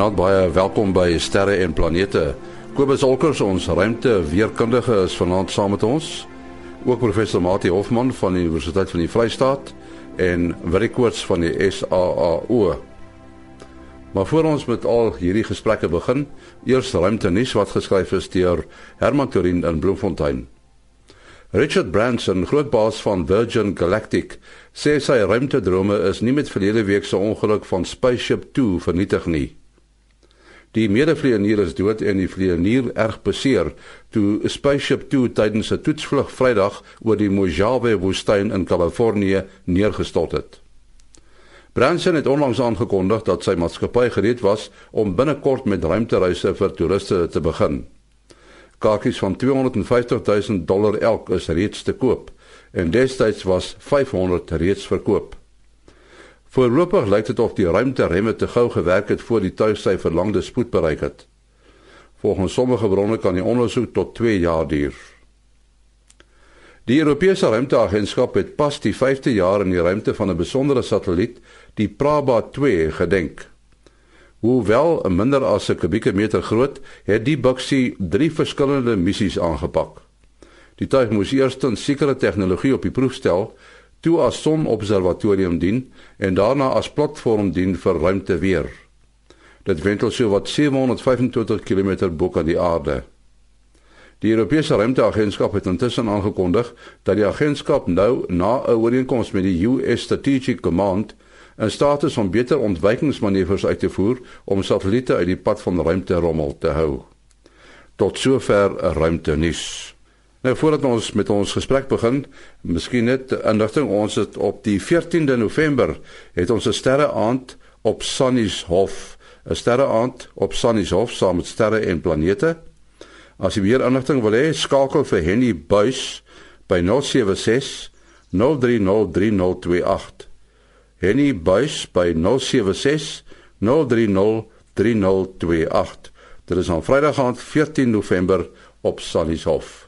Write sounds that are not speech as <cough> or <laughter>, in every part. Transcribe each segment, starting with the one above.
Goeienaand, baie welkom by Sterre en Planete. Kobus Olkers, ons ruimte weerkundige is vanaand saam met ons. Ook professor Mati Hofman van die Universiteit van die Vrystaat en Willie Koorts van die SAAO. Maar voor ons met al hierdie gesprekke begin, eers ruimte nuus wat geskryf is deur Herman Turin in Bloemfontein. Richard Branson, groot baas van Virgin Galactic, sê sy ruimtedrome is nie met verlede week se ongeluk van Spaceship 2 vernietig nie. Die medevlieënier is dood en die vlieënier erg beseer toe Spaceship 2 tydens 'n toetsvlug Vrydag oor die Mojave woestyn in Kalifornië neergestort het. Branson het onlangs aangekondig dat sy maatskappy gereed was om binnekort met ruimtereise vir toeriste te begin. Kaartjies van 250 000 dollar elk is reeds te koop en destyds was 500 reeds verkoop. Voorlopig lyk dit of die ruimteremme te gou gewerk het voor die tuig sy verlangde spoed bereik het. Volgens sommige bronne kan die ondersoek tot 2 jaar duur. Die Europese Ruimteagentskap het pas die 5de jaar in die ruimte van 'n besondere satelliet, die Praba 2, gedenk. Hoewel 'n minder as 'n kubieke meter groot, het die boksie drie verskillende missies aangepak. Die tuig moes eers 'n sekere tegnologie op die proef stel, toe as sonobservatorium dien en daarna as platform dien vir ruimteweer. Dit wentel so wat 725 km bo aan die aarde. Die Europese Ruimteagentskap het intussen aangekondig dat die agentskap nou na 'n ooreenkoms met die US Strategic Command 'n staat is om beter ontwykingsmanoeuvres uit te voer om satelliete uit die pad van ruimte rommel te hou. Tot sover ruimte nuus. Nou voordat ons met ons gesprek begin, miskien net inligting ons het op die 14de November het ons 'n sterre aand op Sannieshof, 'n sterre aand op Sannieshof saam met sterre en planete. As jy meer inligting wil hê, skakel vir Henny Buys by 076 0303028. Henny Buys by 076 0303028. Dit is op Vrydag aand 14 November op Sannieshof.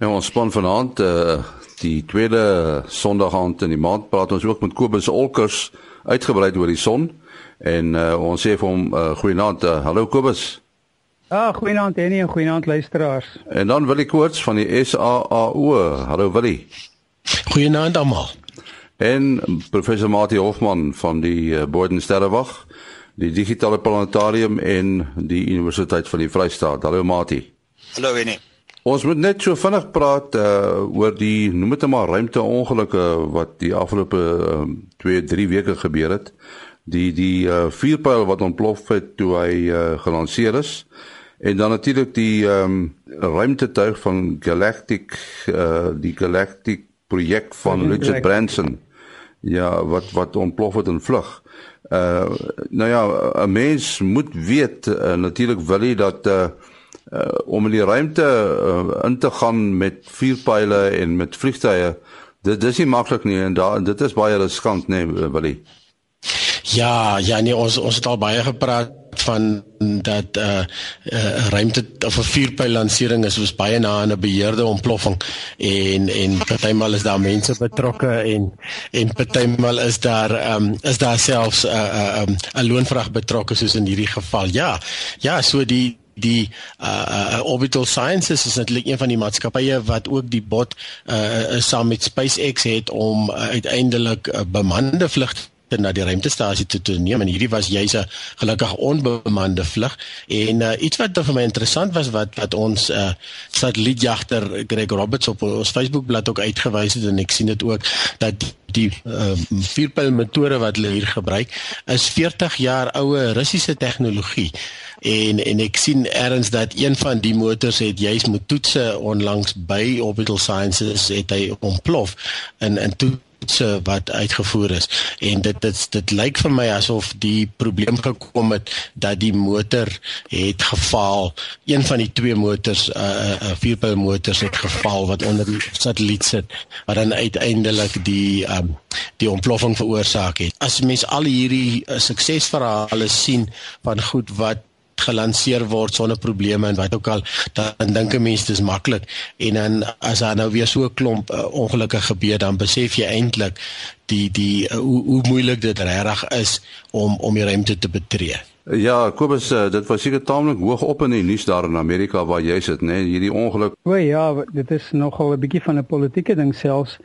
Nou ons span vanaand uh die tweede Sondag aand in die maand praat ons ook met Kobus Olkers uitgebreid oor die son en uh ons sê vir hom uh, goeienaand. Uh, hallo Kobus. Ah, goeienaand Henny en goeienaand luisteraars. En dan Willie Koorts van die SAAO. Hallo Willie. Goeienaand almal. En professor Mati Hofman van die uh, Boden Sterrewag, die digitale planetarium en die Universiteit van die Vrystaat. Hallo Mati. Hallo Henny. Ons moet net so vinnig praat uh oor die noem dit maar ruimteongelukke wat die afgelope 2 uh, 3 weke gebeur het. Die die uh vuurpyl wat ontplof het toe hy uh gelanseer is en dan natuurlik die ehm um, ruimtetuig van Galactic uh die Galactic projek van Richard Branson. Ja, wat wat ontplof het in vlug. Uh nou ja, 'n mens moet weet uh, natuurlik wil hy dat uh uh, om in die ruimte uh, in te gaan met vuurpyle en met vliegtye. Dit dis nie maklik nie en daar dit is baie riskant nê nee, Willie. Ja, ja nee ons ons het al baie gepraat van dat uh, uh ruimte of 'n vuurpyl lansering is soos baie na 'n beheerde ontploffing en en partymal is daar mense betrokke en en partymal is daar um is daar selfs 'n uh, 'n uh, um, loonvrag betrokke soos in hierdie geval. Ja. Ja, so die die uh, uh Orbital Sciences is natuurlik een van die maatskappye wat ook die bot uh saam met SpaceX het om uh, uiteindelik uh, bemande vlugte na die ruimtestasie toe te neem. En hierdie was juis 'n gelukkig onbemande vlug. En uh, iets wat vir my interessant was wat wat ons uh, satellietjagter Greg Roberts op ons Facebookblad ook uitgewys het en ek sien dit ook dat die uh, vierpyl motore wat hulle hier gebruik is 40 jaar oue Russiese tegnologie. En en ek sien erns dat een van die motors het juis met toetse onlangs by Orbital Sciences het hy ontplof. In in toetse wat uitgevoer is. En dit dit dit lyk vir my asof die probleem gekom het dat die motor het gefaal. Een van die twee motors 'n uh, uh, vierpyl motors het gefaal wat onder die satelliet sit wat dan uiteindelik die um, die ontploffing veroorsaak het. As mens al hierdie uh, suksesverhale sien van goed wat gelanseer word sonder probleme en wat ook al dan dink 'n mens dis maklik en dan as daar nou weer so 'n klomp uh, ongelukke gebeur dan besef jy eintlik die die uh, hoe, hoe moeilik dit regtig is om om die ruimte te betree. Ja, Kobus, uh, dit was seker taamlik hoog op in die nuus daar in Amerika waar jy sit, né? Nee? Hierdie ongeluk. O ja, dit is nogal 'n bietjie van 'n politieke ding selfs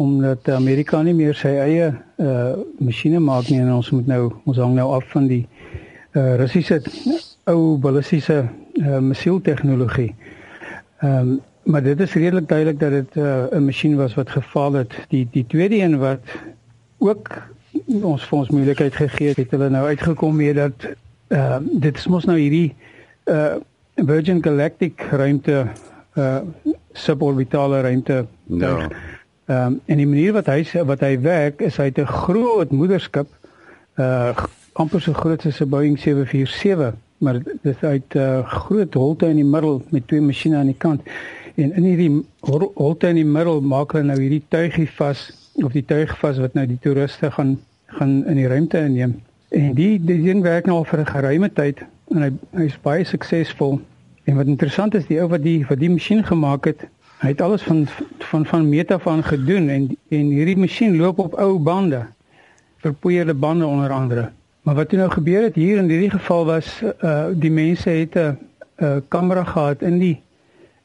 omdat Amerika nie meer sy eie uh masjiene maak nie en ons moet nou ons hang nou af van die uh Russiese ou ballistiese uh missiel tegnologie. Ehm um, maar dit is redelik duidelik dat dit 'n uh, masjien was wat gefaal het. Die die tweede een wat ook ons vir ons moeilikheid gegee het, het hulle nou uitgekom mee dat ehm uh, dit is mos nou hierdie uh Virgin Galactic ruimte uh suborbitale ruimte. Ja. Ehm um, en die manier wat hy wat hy werk is hy het 'n groot moederskip uh amper so groot as 'n Boeing 747 maar dit is uit 'n uh, groot holte in die middel met twee masjiene aan die kant. En in hierdie holte in die middel maak hulle nou hierdie tuigie vas of die tuig vas wat nou die toeriste gaan gaan in die ruimte inneem. En die die ding werk nou al vir 'n geruime tyd en hy hy is baie suksesvol. En wat interessant is, die ou wat die wat die masjien gemaak het, hy het alles van van van meet af aan gedoen en en hierdie masjien loop op ou bande. Verpoeierde bande onder andere. Maar wat nou gebeur het hier in hierdie geval was uh die mense het 'n uh, kamera gehad in die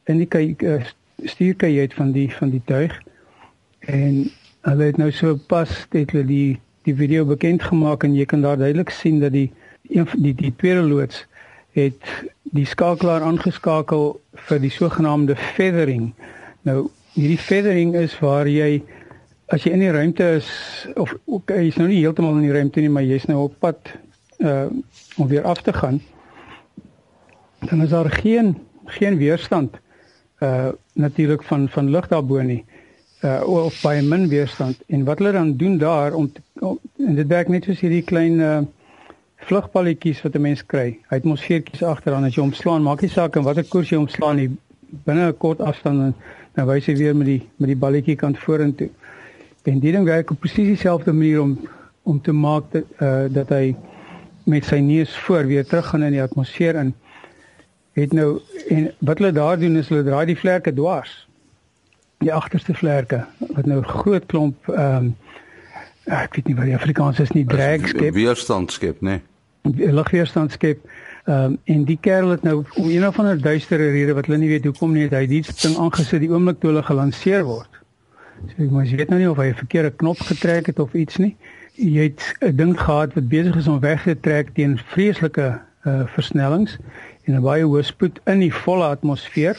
in die kyk uh, stuurkajuit van die van die tuig. En hulle het nou so pas het hulle die die video bekend gemaak en jy kan daar duidelik sien dat die een die die tweede loods het die skakelaar aangeskakel vir die sogenaamde feathering. Nou hierdie feathering is waar jy as jy in die ruimte is of okay, jy's nou nie heeltemal in die ruimte nie, maar jy's nou op pad uh om weer af te gaan, dan is daar geen geen weerstand uh natuurlik van van lug daarbo nie. Uh of baie min weerstand en wat hulle dan doen daar om, te, om en dit werk net soos hierdie klein uh vlugballetjies wat 'n mens kry. Hy het mosfeertjies agteraan as jy hom slaan, maak nie saak in watter koers jy hom slaan nie, binne 'n kort afstand dan nou wys hy weer met die met die balletjie kant vorentoe. En die ding werk op presies dieselfde manier om om te maak dat uh dat hy met sy neus voor weer terug gaan in die atmosfeer in. Het nou en wat hulle daar doen is hulle draai die vlerke dwars. Die agterste vlerke wat nou groot klomp ehm um, ek weet nie wat die Afrikaans is nie drag skep. Weerstand skep, né? Nee. Lugweerstand skep. Ehm um, en die kerel het nou om een of ander duistere rede wat hulle nie weet hoekom nie, het hy die ding aangesit die oomblik toe hulle gelanseer word. So ek maar weet nou nie of hy 'n verkeerde knop getrek het of iets nie. Jy het 'n ding gehad wat besig is om weg te trek teen vreeslike uh versnellings en 'n baie hoë spoed in die volle atmosfeer.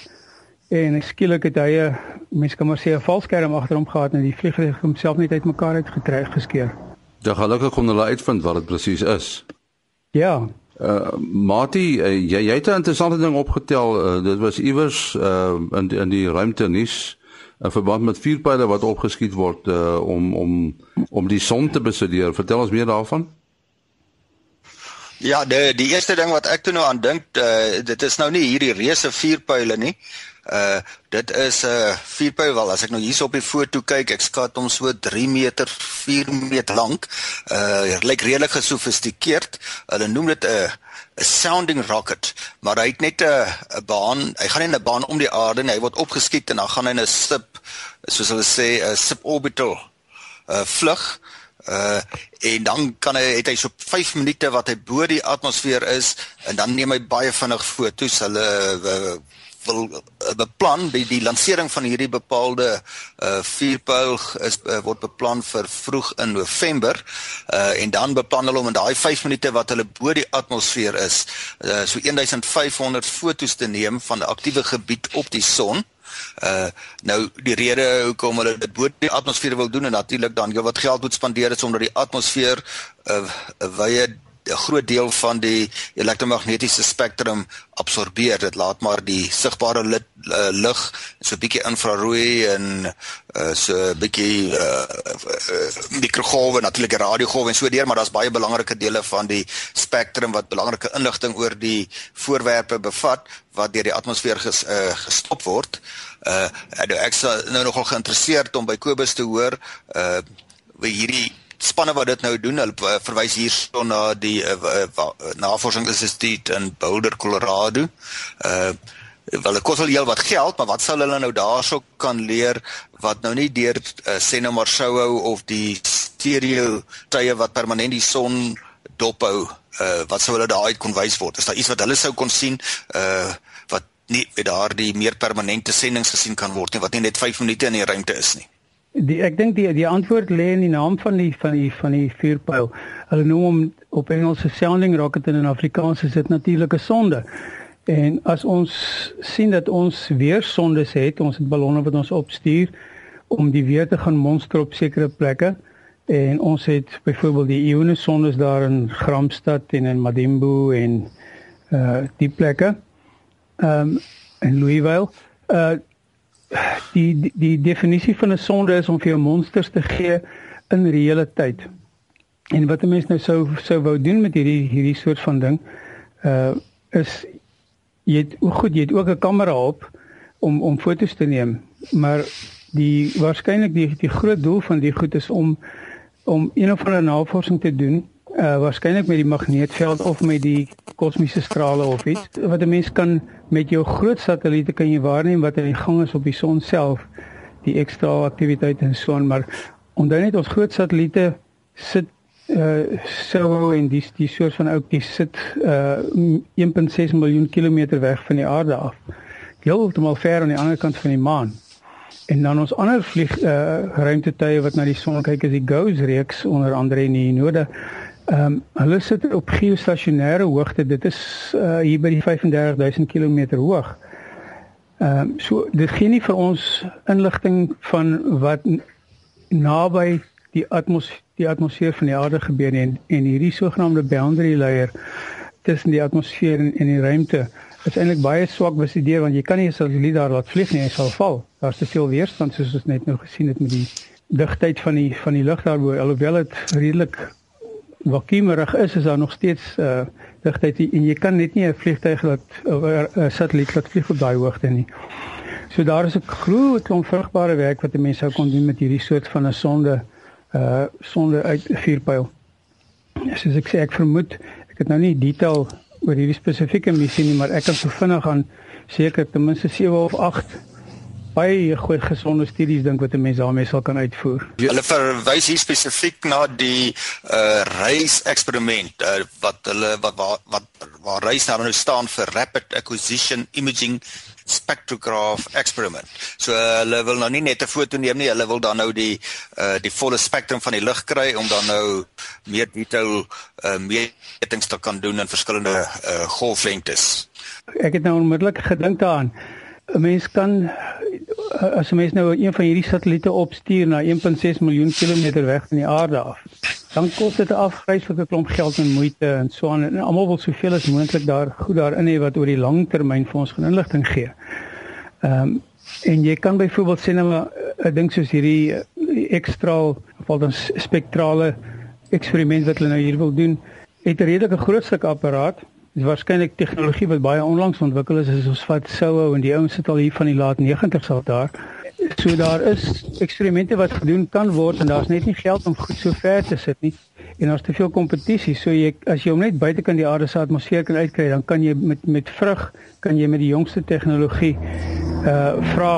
En skielik het hy 'n mens kan maar sê 'n valskerm agter hom gehad en die vliegtuig homself net uitmekaar uitgetrek geskeer. Ja, gelukkig kon hulle uitvind wat dit presies is. Ja. Uh Mati, uh, jy jy het 'n interessante ding opgetel. Uh, dit was iewers uh in in die ruimte nuus in verband met vuurpyle wat opgeskiet word uh, om om om die son te bestudeer. Vertel ons meer daarvan. Ja, die die eerste ding wat ek toe nou aan dink, uh, dit is nou nie hierdie reuse vuurpyle nie. Uh dit is 'n uh, vuurpyl wel as ek nou hierso op die foto kyk, ek skat hom so 3 meter, 4 meter lank. Uh lyk redelik gesofistikeerd. Hulle noem dit 'n uh, 'n sounding rocket, maar hy het net 'n 'n baan, hy gaan in 'n baan om die aarde en hy word opgeskiet en dan gaan hy 'n sub soos hulle sê 'n suborbital uh vlug uh en dan kan hy het hy so 5 minute wat hy bo die atmosfeer is en dan neem hy baie vinnig foto's. Hulle uh, wil uh, beplan die die lansering van hierdie bepaalde uh vuurpyl is uh, word beplan vir vroeg in November uh en dan beplan hulle om in daai 5 minute wat hulle bo die atmosfeer is uh so 1500 fotos te neem van 'n aktiewe gebied op die son Uh nou die rede hoekom hulle dit bo die atmosfeer wil doen en natuurlik dan jy wat geld moet spandeer is omdat die atmosfeer 'n uh, wye 'n groot deel van die elektromagnetiese spektrum absorbeer. Dit laat maar die sigbare lig uh, so 'n bietjie infrarooi en uh, so 'n bietjie uh, uh, mikrogolwe, natuurlik radiogolwe en so deur, maar daar's baie belangrike dele van die spektrum wat belangrike inligting oor die voorwerpe bevat wat deur die atmosfeer ges, uh, gestop word. Uh ek is nou nogal geïnteresseerd om by Kobus te hoor uh hierdie spanne wat dit nou doen, hulle verwys hierso na die uh, uh, navorsingsinstituut in Boulder, Colorado. Uh wel dit kos al heel wat geld, maar wat sal hulle nou daarso kan leer wat nou nie deur uh, sê nou maar sou hou of die stereo tye wat permanent die son dophou uh wat sou hulle daar uit kon wys word? Is daar iets wat hulle sou kon sien uh wat nie met daardie meer permanente sendinge gesien kan word nie wat nie net 5 minute in die ruimte is nie? Die ek dink die die antwoord lê in die naam van die van die van die vuurpyl. Hulle noem hom op Engels 'n sounding rocket en in Afrikaans is dit natuurlike sonde. En as ons sien dat ons weer sondes het, ons het ballonne wat ons opstuur om die weer te gaan monster op sekere plekke en ons het byvoorbeeld die Ione sondes daar in Gramstad en in Madimbo en uh die plekke. Ehm um, in Louisville. Uh die die, definisie van 'n sonde is om vir jou monsters te gee in reële tyd. En wat 'n mens nou sou sou wou doen met hierdie hierdie soort van ding uh is jy het hoe goed jy het ook 'n kamera op om om foto's te neem, maar die waarskynlik die die groot doel van die goed is om om een of ander navorsing te doen uh waarskynlik met die magneetveld of met die kosmiese strale of iets. Wat 'n mens kan met jou groot satelliete kan jy waarneem wat aan die gang is op die son self. Die ekstra aktiwiteit en so aan maar onthou net ons groot satelliete sit uh sou en die die soort van ook die sit uh 1.6 miljoen kilometer weg van die aarde af. Heeltemal ver aan die ander kant van die maan. En dan ons ander vlieg uh ruimtetuie wat na die son kyk is die GOES reeks onder andere in die noorde Ehm um, hulle sit op geostasionêre hoogte. Dit is uh, hier by die 35000 km hoog. Ehm um, so dit gee nie vir ons inligting van wat naby die atmosfeer die atmosfeer van die aarde gebeur nie en, en hierdie sogenaamde boundary layer tussen die atmosfeer en, en die ruimte is eintlik baie swak bestudeer want jy kan nie 'n satelliet daar laat vlieg nie, hy sal val. Daar's te veel weerstand soos ons net nou gesien het met die digtheid van die van die lug daarbo alhoewel dit redelik vakuumrig is, is daar nog steeds uh digtheid en jy kan net nie 'n vliegtuig laat 'n satelliet laat vlieg op daai hoogte nie. So daar is 'n groot klomp vrugbare werk wat 'n mens sou kon doen met hierdie soort van 'n sonde uh sonde uit vuurpyl. Soos ek sê ek vermoed ek het nou nie detail oor hierdie spesifieke missie nie, maar ek kan so vinnig aan seker ten minste 7 of 8 baie goeie gesonde studies dink wat 'n mens daarmee sal kan uitvoer. Hulle verwys hier spesifiek na die uh reis eksperiment uh, wat hulle wat wat wat waar reis nou nou staan vir rapid acquisition imaging spectrograph experiment. So uh, hulle wil nou nie net 'n foto neem nie, hulle wil dan nou die uh die volle spektrum van die lig kry om dan nou meer detail uh metings te kan doen in verskillende uh golflengtes. Ek het nou onmiddellik gedink daaraan. 'n Mens kan as 'n mens nou een van hierdie satelliete opstuur na 1.6 miljoen kilometer weg van die aarde af, dan kos dit 'n afgryslike klomp geld en moeite en so aan en almal wil soveel as moontlik daar goed daarin hê wat oor die lang termyn vir ons gaan inligting gee. Ehm um, en jy kan byvoorbeeld sê nou 'n ding soos hierdie ekstra of dan spektrale eksperiment wat hulle nou hier wil doen, het 'n redelike groot stuk apparaat Dis waarskynlik tegnologie wat baie onlangs ontwikkel is, is ons vat Soho en die ouens sit al hier van die laat 90's al daar. So daar is eksperimente wat gedoen kan word en daar's net nie geld om goed so ver te sit nie. En daar's te veel kompetisie. So jy as jy hom net buite kan die aarde se atmosfeer kan uitkry, dan kan jy met met vrug kan jy met die jongste tegnologie uh vra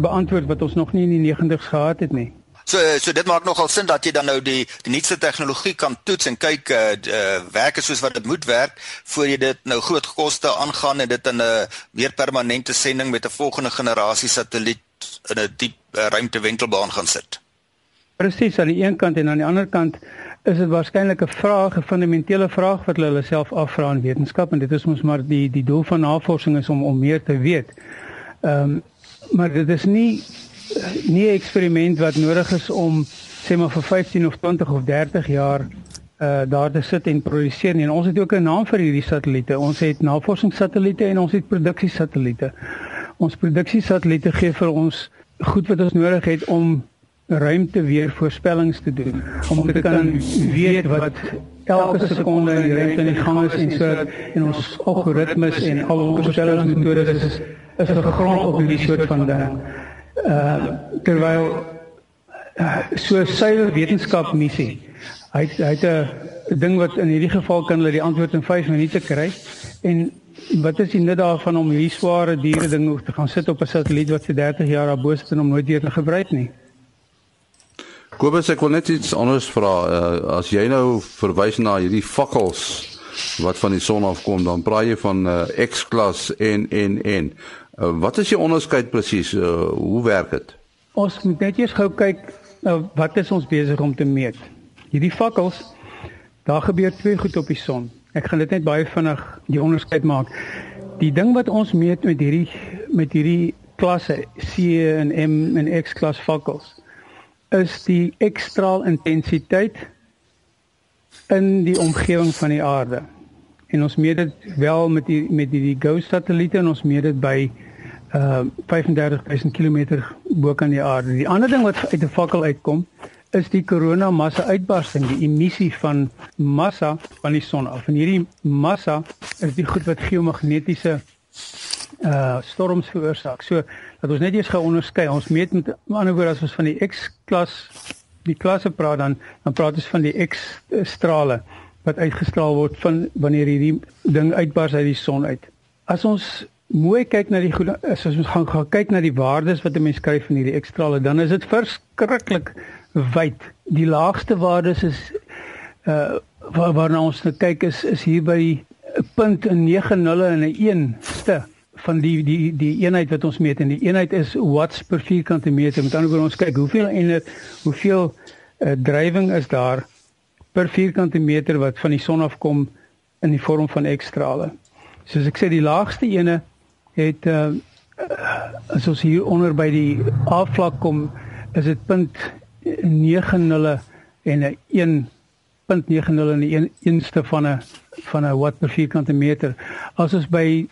beantwoord wat ons nog nie in die 90's gehad het nie. So so dit maak nogal sin dat jy dan nou die die nuutste tegnologie kan toets en kyk uh, uh werk soos wat dit moet werk voor jy dit nou groot koste aangaan en dit in 'n meer permanente sending met 'n volgende generasie satelliet in 'n diep uh, ruimtewentelbaan gaan sit. Presies aan die een kant en aan die ander kant is dit waarskynlik 'n vraag, 'n fundamentele vraag wat hulle hulle self afvra in wetenskap en dit is mos maar die die doel van navorsing is om om meer te weet. Ehm um, maar dit is nie nie 'n eksperiment wat nodig is om sê maar vir 15 of 20 of 30 jaar uh daar te sit en produseer nie. En ons het ook 'n naam vir hierdie satelliete. Ons het navorsingssatelliete en ons het produksiesatelliete. Ons produksiesatelliete gee vir ons goed wat ons nodig het om ruimte weer voorspellings te doen. Om te kan weet wat elke sekonde in die ruimte in die gang is en so en ons algoritmes en al ons voorspellingsmetodes is is gegrond op hierdie soort van ding uh terwyl uh, so suiwer wetenskap missie hy hy het 'n ding wat in hierdie geval kan hulle die antwoord in 5 minute kry en wat is die nut daarvan om hierdie sware diere ding te gaan sit op 'n satelliet wat vir 30 jaar daarbo sit en om nooit weer te gebruik nie Kobus, ek wil net iets anders vra. Uh, as jy nou verwys na hierdie fakkels wat van die son afkom, dan praat jy van uh, X-klas en en en. Uh, wat is die onderskeid presies? Uh, hoe werk dit? Ons moet net eers gou kyk nou wat is ons besig om te meet. Hierdie fakkels, daar gebeur twee goed op die son. Ek gaan dit net baie vinnig die onderskeid maak. Die ding wat ons meet met hierdie met hierdie klasse C en M en X klas fakkels is die ekstraal intensiteit in die omgewing van die aarde. En ons meet dit wel met die met die, die GOES satelliete en ons meet dit by uh 35000 km bo kan die aarde. Die ander ding wat uit 'n fakkel uitkom is die korona massa uitbarsting, die emissie van massa van die son af. En hierdie massa is die goed wat geomagnetiese uh storms veroorsaak. So dat ons net eers gou onderskei. Ons meet met ander woorde as ons van die X-klas die klasse praat dan dan praat ons van die X-strale wat uitgestraal word van wanneer hierdie ding uitbars uit die son uit. As ons mooi kyk na die as ons gaan gaan kyk na die waardes wat 'n mens skryf van hierdie X-strale, dan is dit verskriklik wyd. Die laagste waardes is uh waar, waarna ons nou kyk is is hier by 'n punt in 9 nulle en 'n 1 ste van die die die eenheid wat ons meet en die eenheid is watts per vierkante meter. Met ander woorde ons kyk hoeveel eenheid hoeveel uh, drywing is daar per vierkante meter wat van die son afkom in die vorm van X-strale. Soos ek sê die laagste ene het uh, as ons hier onder by die A-vlak kom is dit punt 90 en 'n 1.90 en 'n eenste van 'n van 'n watt per vierkante meter. As ons by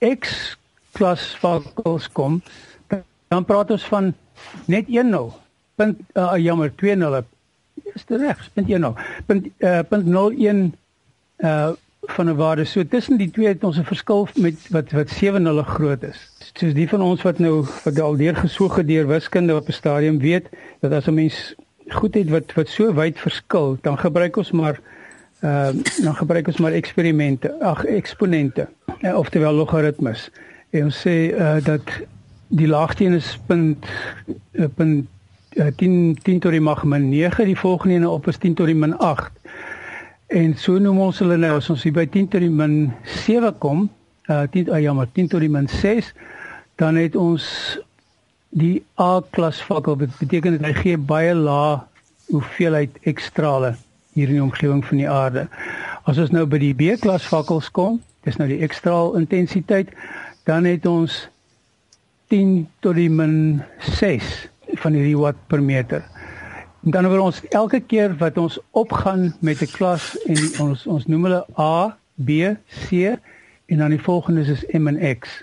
X klas vakkels kom, dan praat ons van net 1.0. Punt uh, jammer 2.0. Is dit reg? Punt 1.0. Punt uh, punt 01 uh van 'n waarde. So tussen die twee het ons 'n verskil met wat wat 7.0 groot is soos die van ons wat nou wat al deur gesoog deur wiskunde op 'n stadium weet dat as 'n mens goed het wat wat so wyd verskil, dan gebruik ons maar ehm uh, dan gebruik ons maar eksperimente, ag eksponente, uh, oftewel logaritmes. En ons sê uh, dat die laagste een is punt uh, punt 10 10 tot die mag min 9, die volgende een op is 10 tot die min 8. En so noem ons hulle nou as ons hier by 10 tot die min 7 kom, uh 10 uh, jammer, 10 tot die min 6 dan het ons die A-klas fakkel wat beteken dit hy gee baie lae hoeveelheid ekstrale hier in die omgewing van die aarde. As ons nou by die B-klas fakkels kom, dis nou die ekstraal intensiteit, dan het ons 10 tot die min 6 van hierdie watt per meter. Dan word ons elke keer wat ons opgaan met 'n klas en ons ons noem hulle A, B, C en dan die volgende is M en X.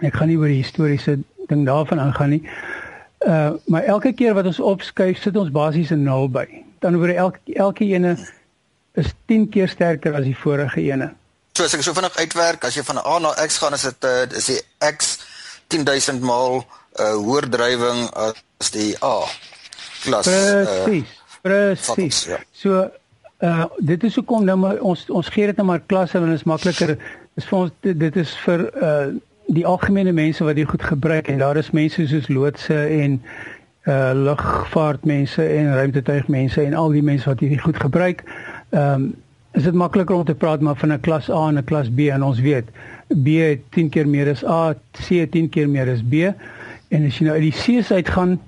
Ek gaan nie oor die historiese ding daarvan aangaan nie. Uh maar elke keer wat ons opskuif, sit ons basies 'n 0 by. Dan oor elke elke ene is 10 keer sterker as die vorige ene. So as ek so vinnig uitwerk, as jy van A na X gaan, is dit uh is die X 10000 maal uh hoër drywing as die A klas. Presies. Uh, Presies. Ja. So uh dit is hoekom nou maar ons ons gee dit net maar klasse want dit is makliker. Is vir ons dit, dit is vir uh die algemene mense wat dit goed gebruik en daar is mense soos loodse en uh lugvaartmense en ruimtetuigmense en al die mense wat hierdie goed gebruik. Ehm um, is dit makliker om te praat maar van 'n klas A en 'n klas B en ons weet B het 10 keer meer as A, C het 10 keer meer as B en as jy nou uit die C's uitgaan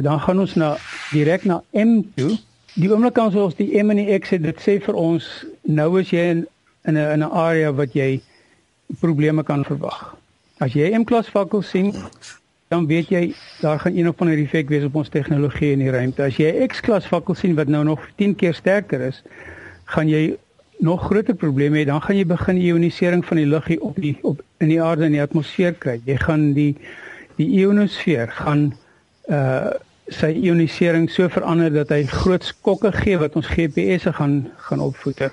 dan gaan ons na direk na M toe. Die oomblik as ons die M en die X het, dit sê vir ons nou is jy in in 'n in 'n area wat jy probleme kan verwag. As jy M-klas vakkels sien, dan weet jy daar gaan een of ander effek wees op ons tegnologie in die ruimte. As jy X-klas vakkels sien wat nou nog 10 keer sterker is, gaan jy nog groter probleme hê. Dan gaan jy begin ionisering van die lug hier op die op in die aarde in die atmosfeer kry. Jy gaan die die ionosfeer gaan uh sy ionisering so verander dat hy groot skokke gee wat ons GPS'e gaan gaan opvoeder.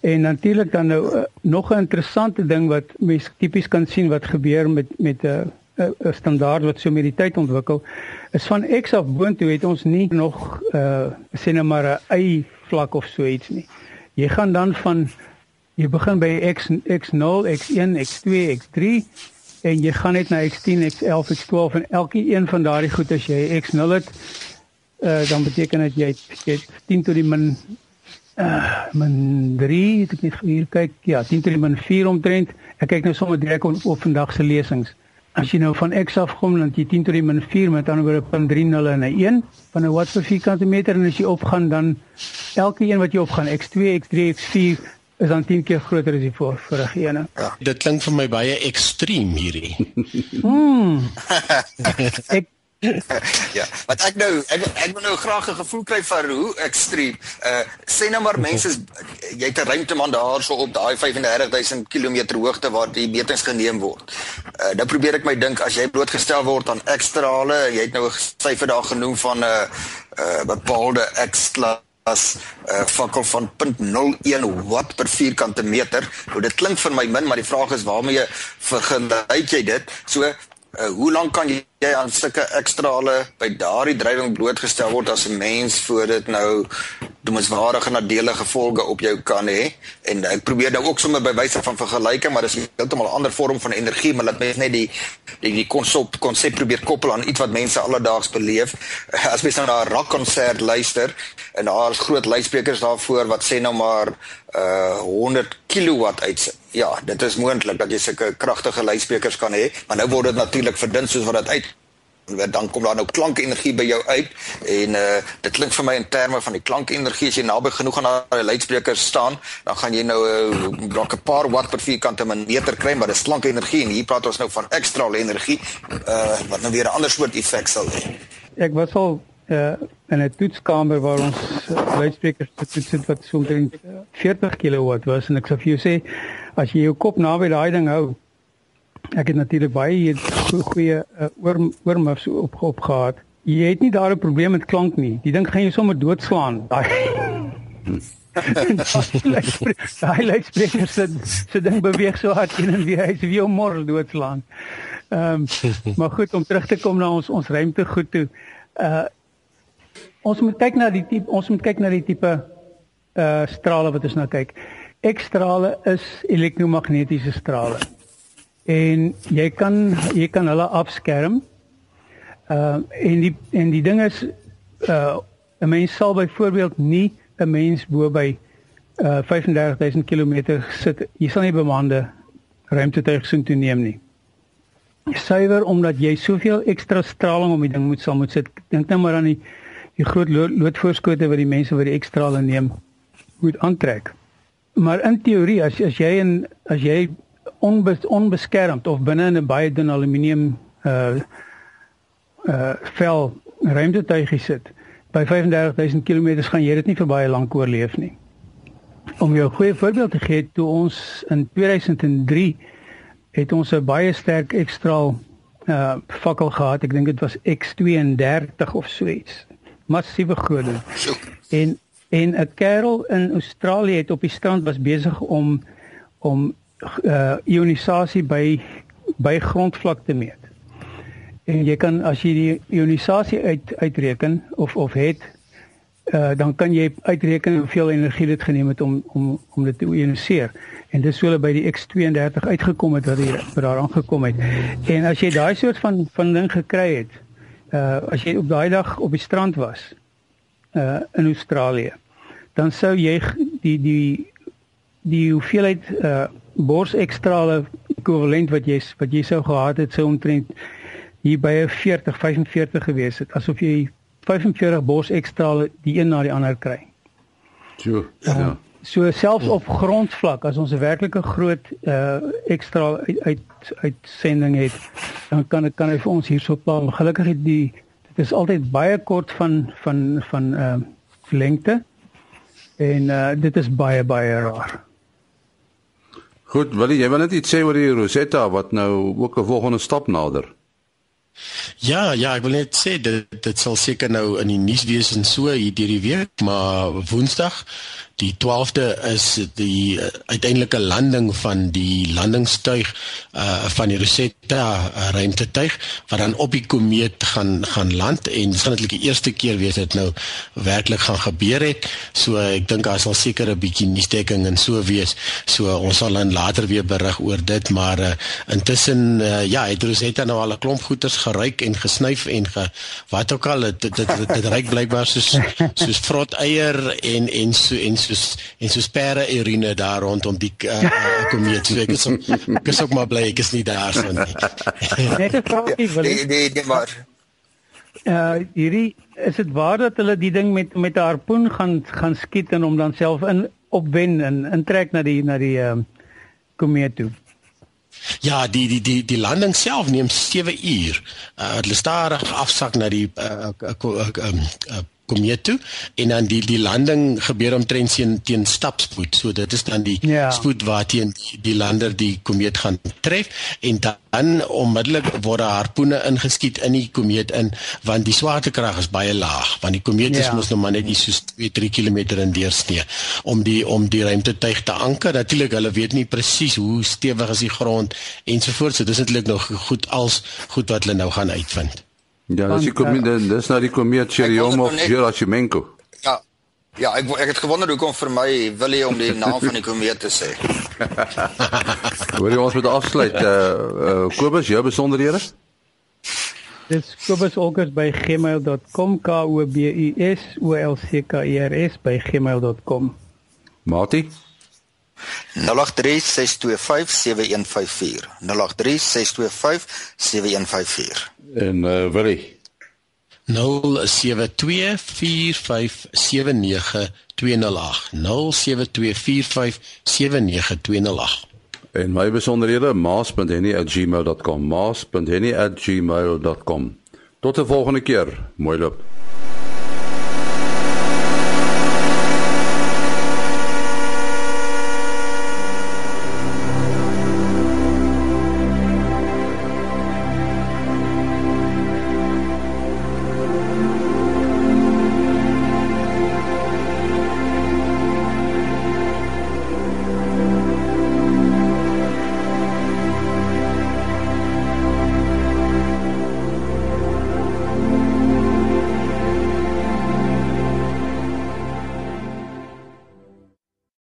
En natuurlik dan nou uh, nog 'n interessante ding wat mense tipies kan sien wat gebeur met met 'n uh, 'n uh, standaard wat so met die tyd ontwikkel is van X af boontoe het ons nie nog uh sê net maar 'n Y vlak of so iets nie. Jy gaan dan van jy begin by X X0, X1, X2, X3 en jy gaan net na X10, X11, X12 en elke een van daardie goed as jy X0 het uh, dan beteken dit jy jy 10 tot die min uh min 3, ek net hier kyk. Ja, 10 tot die min 4 omtrent. Ek kyk nou sommer direk op, op vandag se lesings. As jy nou van x af kom dan jy 10 tot die min 4 met ander woorde 0.30 en 'n 1 van 'n watt per vierkante meter en as jy opgaan dan elke een wat jy opgaan x2, x3, x4 is dan 10 keer groter as die vorige ene. Ja. Dit klink vir my baie ekstreem hierdie. Hmm. <laughs> ek ja, wat ek nou ek ek wil nou graag 'n gevoel kry van hoe ekstreem. Uh sê nou maar mense is jy het 'n ruimteman daar so op daai 35000 km hoogte waar die metings geneem word. Uh nou probeer ek my dink as jy blootgestel word aan ekstrale, jy het nou 'n syfer daar genoem van 'n uh, uh bepaalde ekstla as 'n uh, fakkel van 0.01 watt per vierkante meter. Nou dit klink vir my min, maar die vraag is waarmee vergelyk jy dit? So, uh, hoe lank kan jy aan sulke ekstrale by daardie drywing blootgestel word as 'n mens voor dit nou doemenswaardige nadelige gevolge op jou kan hê? En ek probeer nou ook sommer by wyse van vergelyking, maar dis heeltemal 'n ander vorm van energie, maar laat mens net die die die konsep konsep probeer koppel aan iets wat mense alledaags beleef. <laughs> As mens nou na 'n rockkonsert luister en daar is groot luidsprekers daarvoor wat sê nou maar uh 100 kW uit. Ja, dit is moontlik dat jy sulke kragtige luidsprekers kan hê, maar nou word dit natuurlik verdun soos wat dit uit dan kom daar nou klankenergie by jou uit en uh dit klink vir my in terme van die klankenergie as jy naby genoeg aan daai luidsprekers staan dan gaan jy nou 'n uh, 'n paar watt per vierkante meter kry maar dis klankenergie en hier praat ons nou van ekstra energie uh wat nou weer 'n ander soort effek sal hê. Ek was al uh in 'n toetskamer waar ons uh, luidsprekers toets het wat so omtrent 40 kW was en ek sou vir jou sê as jy jou kop naby daai ding hou Ek het natuurlik baie goeie uh, oor oormuffs op op gehad. Jy het nie daar 'n probleem met klank nie. Die ding gaan jou sommer doodslaan. Daai <laughs> luidspreker se se ding beweeg so hard en en weer hy's weer môre doodslaan. Ehm um, maar goed om terug te kom na ons ons ruimte goed toe. Uh ons moet kyk na die tipe ons moet kyk na die tipe uh strale wat ons nou kyk. Ekstrale is elektromagnetiese strale en jy kan jy kan hulle afskerm. Ehm uh, en die en die ding is uh 'n mens sal byvoorbeeld nie 'n mens bo by uh 35000 km sit. Jy sal nie bemande ruimtetuig sien toe neem nie. Suiwer omdat jy soveel ekstra straling om die ding moet sal moet sit. Dink net maar aan die die groot loodvoorskote wat die mense wat die ekstrale neem moet aantrek. Maar in teorie as as jy en as jy onbes, onbeskermd of binne in 'n baie dun aluminium uh uh vel ruimtetuigie sit. By 35000 km gaan jy dit nie vir baie lank oorleef nie. Om jou 'n goeie voorbeeld te gee, toe ons in 2003 het ons 'n baie sterk ekstraal uh fakkel gehad. Ek dink dit was X32 of so iets. Massiewe groot ding. En en 'n kerel in Australië het op die strand was besig om om uh ionisasie by by grondvlak te meet. En jy kan as jy die ionisasie uit uitreken of of het uh dan kan jy uitreken hoeveel energie dit geneem het om om om dit te ioniseer. En dis so hulle by die X32 uitgekom het wat hier wat daar aangekom het. En as jy daai soort van van ding gekry het, uh as jy op daai dag op die strand was uh in Australië, dan sou jy die die die hoeveelheid uh borsekstrale ekwivalent wat jy wat jy sou gehad het sou omtrent hier by 'n 40 45 gewees het asof jy 45 borsekstrale die een na die ander kry. Jo, ja. Uh, so selfs op grondvlak as ons 'n werklike groot uh ekstra uit uit uitsending het, dan kan ek kan hy vir ons hierso plan. Gelukkig het die dit is altyd baie kort van van van uh lengte en uh dit is baie baie rar. Goed, wil jy wil net iets sê oor die Rosetta wat nou ook 'n volgende stap nader? Ja, ja, ek wil net sê dit dit sal seker nou in die nuus wees en so hier deur die week, maar Woensdag die 12de is die uh, uiteindelike landing van die landingstuig uh van die Rosetta uh, ruimtetuig wat dan op die komeet gaan gaan land en dit gaan natuurlik die eerste keer wees dit nou werklik gaan gebeur het. So ek dink daar sal seker 'n bietjie nuusdekking en so wees. So ons sal dan later weer berig oor dit, maar uh, intussen uh, ja, het Rosetta nou al 'n klomp goeders geryk en gesnyf en ge, wat ook al dit dit dit, dit ryk blykbaar soos soos vrot eier en en so en soos en soos pere urine daar rondom die uh, uh, komeet. So ek is ek is ook maar bly ek is nie daar so nie. <laughs> Net 'n vraagie wil Nee, nee, nee maar uh hierdie is dit waar dat hulle die ding met met 'n harpoen gaan gaan skiet en hom dan self in opwen en intrek na die na die ehm uh, komeet toe. Ja, die die die die landing self neem 7 uur. Uh hulle stadig afsak na die uh, uh, uh, uh, uh komeet toe en dan die die landing gebeur omtrent teen teen stapspoed. So dit is dan die Ja. spoed waarteen die, die lander die komeet gaan tref en dan onmiddellik word daar harpoene ingeskiet in die komeet in want die swaartekrag is baie laag want die komeet is Ja. mos nou maar net iets soos 2-3 km in deursnee om die om die ruimtetuig te anker. Natuurlik hulle weet nie presies hoe stewig is die grond ensovoorts. So dis eintlik nog goed als goed wat hulle nou gaan uitvind. Ja, dis die Want, komeet dis nou die komeet Churyumov net- Gerasimenko. ja. Ja, ek ek het gewonder hoekom vir my wil jy om die naam van die komeet te sê. <laughs> Hoor jy ons moet afsluit uh, uh Kobus jou besonderhede? Dis kobusolkers by gmail.com k o b u s o l c k e r s by gmail.com. Mati? 0836257154. 0836257154. En uh Willie. 0724579208 En my besonderhede maas.henny@gmail.com maas.henny@gmail.com Tot 'n volgende keer. Mooi loop.